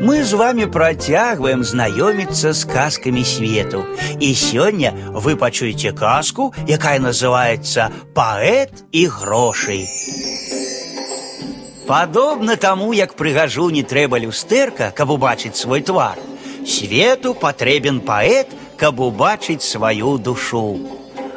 Мы з вами працягваем знаёміцца з казкамі свету. І сёння вы пачуеце казку, якая называецца паэт і грошай. Падобна таму, як прыгажу не трэба люстэрка, каб убачыць свой твар. Свету патрэбен паэт, каб убачыць сваю душу.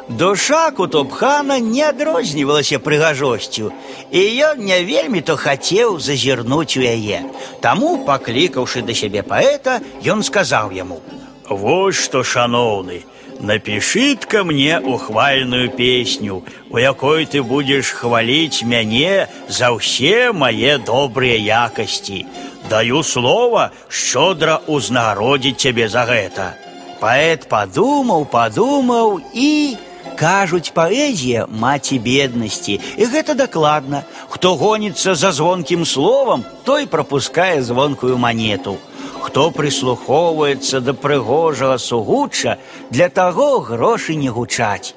Душа кутубхана не адрознівалася прыгажосцю, і ён не вельмі то хацеў зазірнуць у яе. Таму, паклікаўшы да сябе паэта, ён сказаў яму: « Вот што шаноўны, напішыт ка мне ухвальную песню, у якой ты будзеш хваліць мяне за ўсе мае добрыя якасці. Даю слова шчодра ўзнагародзіць цябе за гэта. Паэт падумаў, падумаў і Кажуць, паэзія маці беднасці, і гэта дакладна. Хто гоніцца за звонкім словам, той прапускае звонкую манету. Хто прыслухоўваецца да прыгожага сугучча, для таго грошы не гучаць.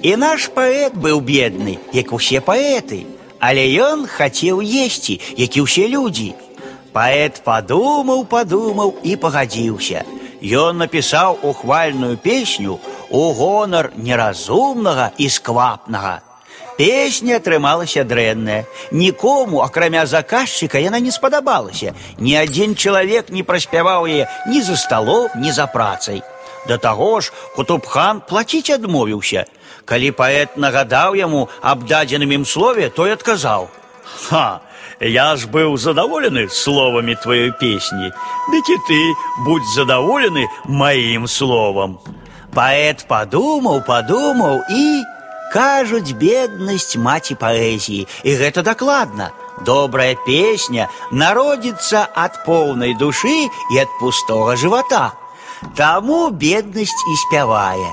І наш паэт быў бедны, як усе паэты, але ён хацеў есці, як і ўсе людзі. Паэт падумаў, падумаў і пагадзіўся. Ён напісаў ухвальную песню, у гонар неразумнага і сквапнага. Песня атрымалася дрэнная. Нікому, акрамя заказчыка, яна не спадабалася. Ні адзін чалавек не праспяваў яе ні за сталом, ні за працай. Да таго ж Кутубхан плаціць адмовіўся. Калі паэт нагадаў яму аб дадзеным ім слове, той адказаў: « Ха, я ж быў задаволены словамі тваёй песні, Дык і ты будь задаволены маім словам. Паэт падумаў, падумаў і кажуць беднасць маці паэзіі, і гэта дакладна. Добрая песня народзіцца ад поўнай душы і ад пустога жывата. Таму беднасць і спявае.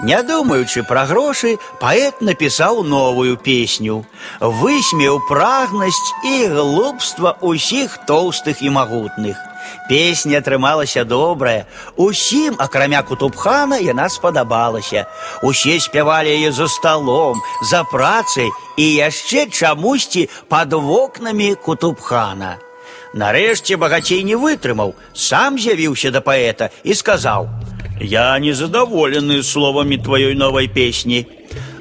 Не думаючы пра грошы, паэт напісаў новую песню, высмеў прагнасць і глупства ўсіх тоўстых і магутных. Песня атрымалася добрая. Усім, акрамя кутубхана, яна спадабалася. Усе спявалі яе за сталом, за працай і яшчэ чамусьці пад вокнамі кутубхана. Нарэшце багацей не вытрымаў, сам з'явіўся да паэта і сказаў: « Я незадаволены словамі тваёй новай песні.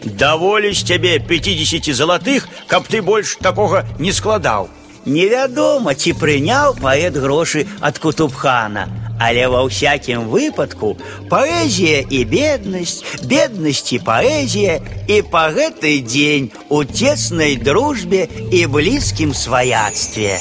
Даволі з цябе 50 залатых, каб ты больш такога не складаў. Невядома, ці прыняў паэт грошы ад кутубхана, але ва ўсякім выпадку паэзія і беднасць, беднасць і паэзія і па гэты дзень у цеснай дружбе і блізкім сваяцтве.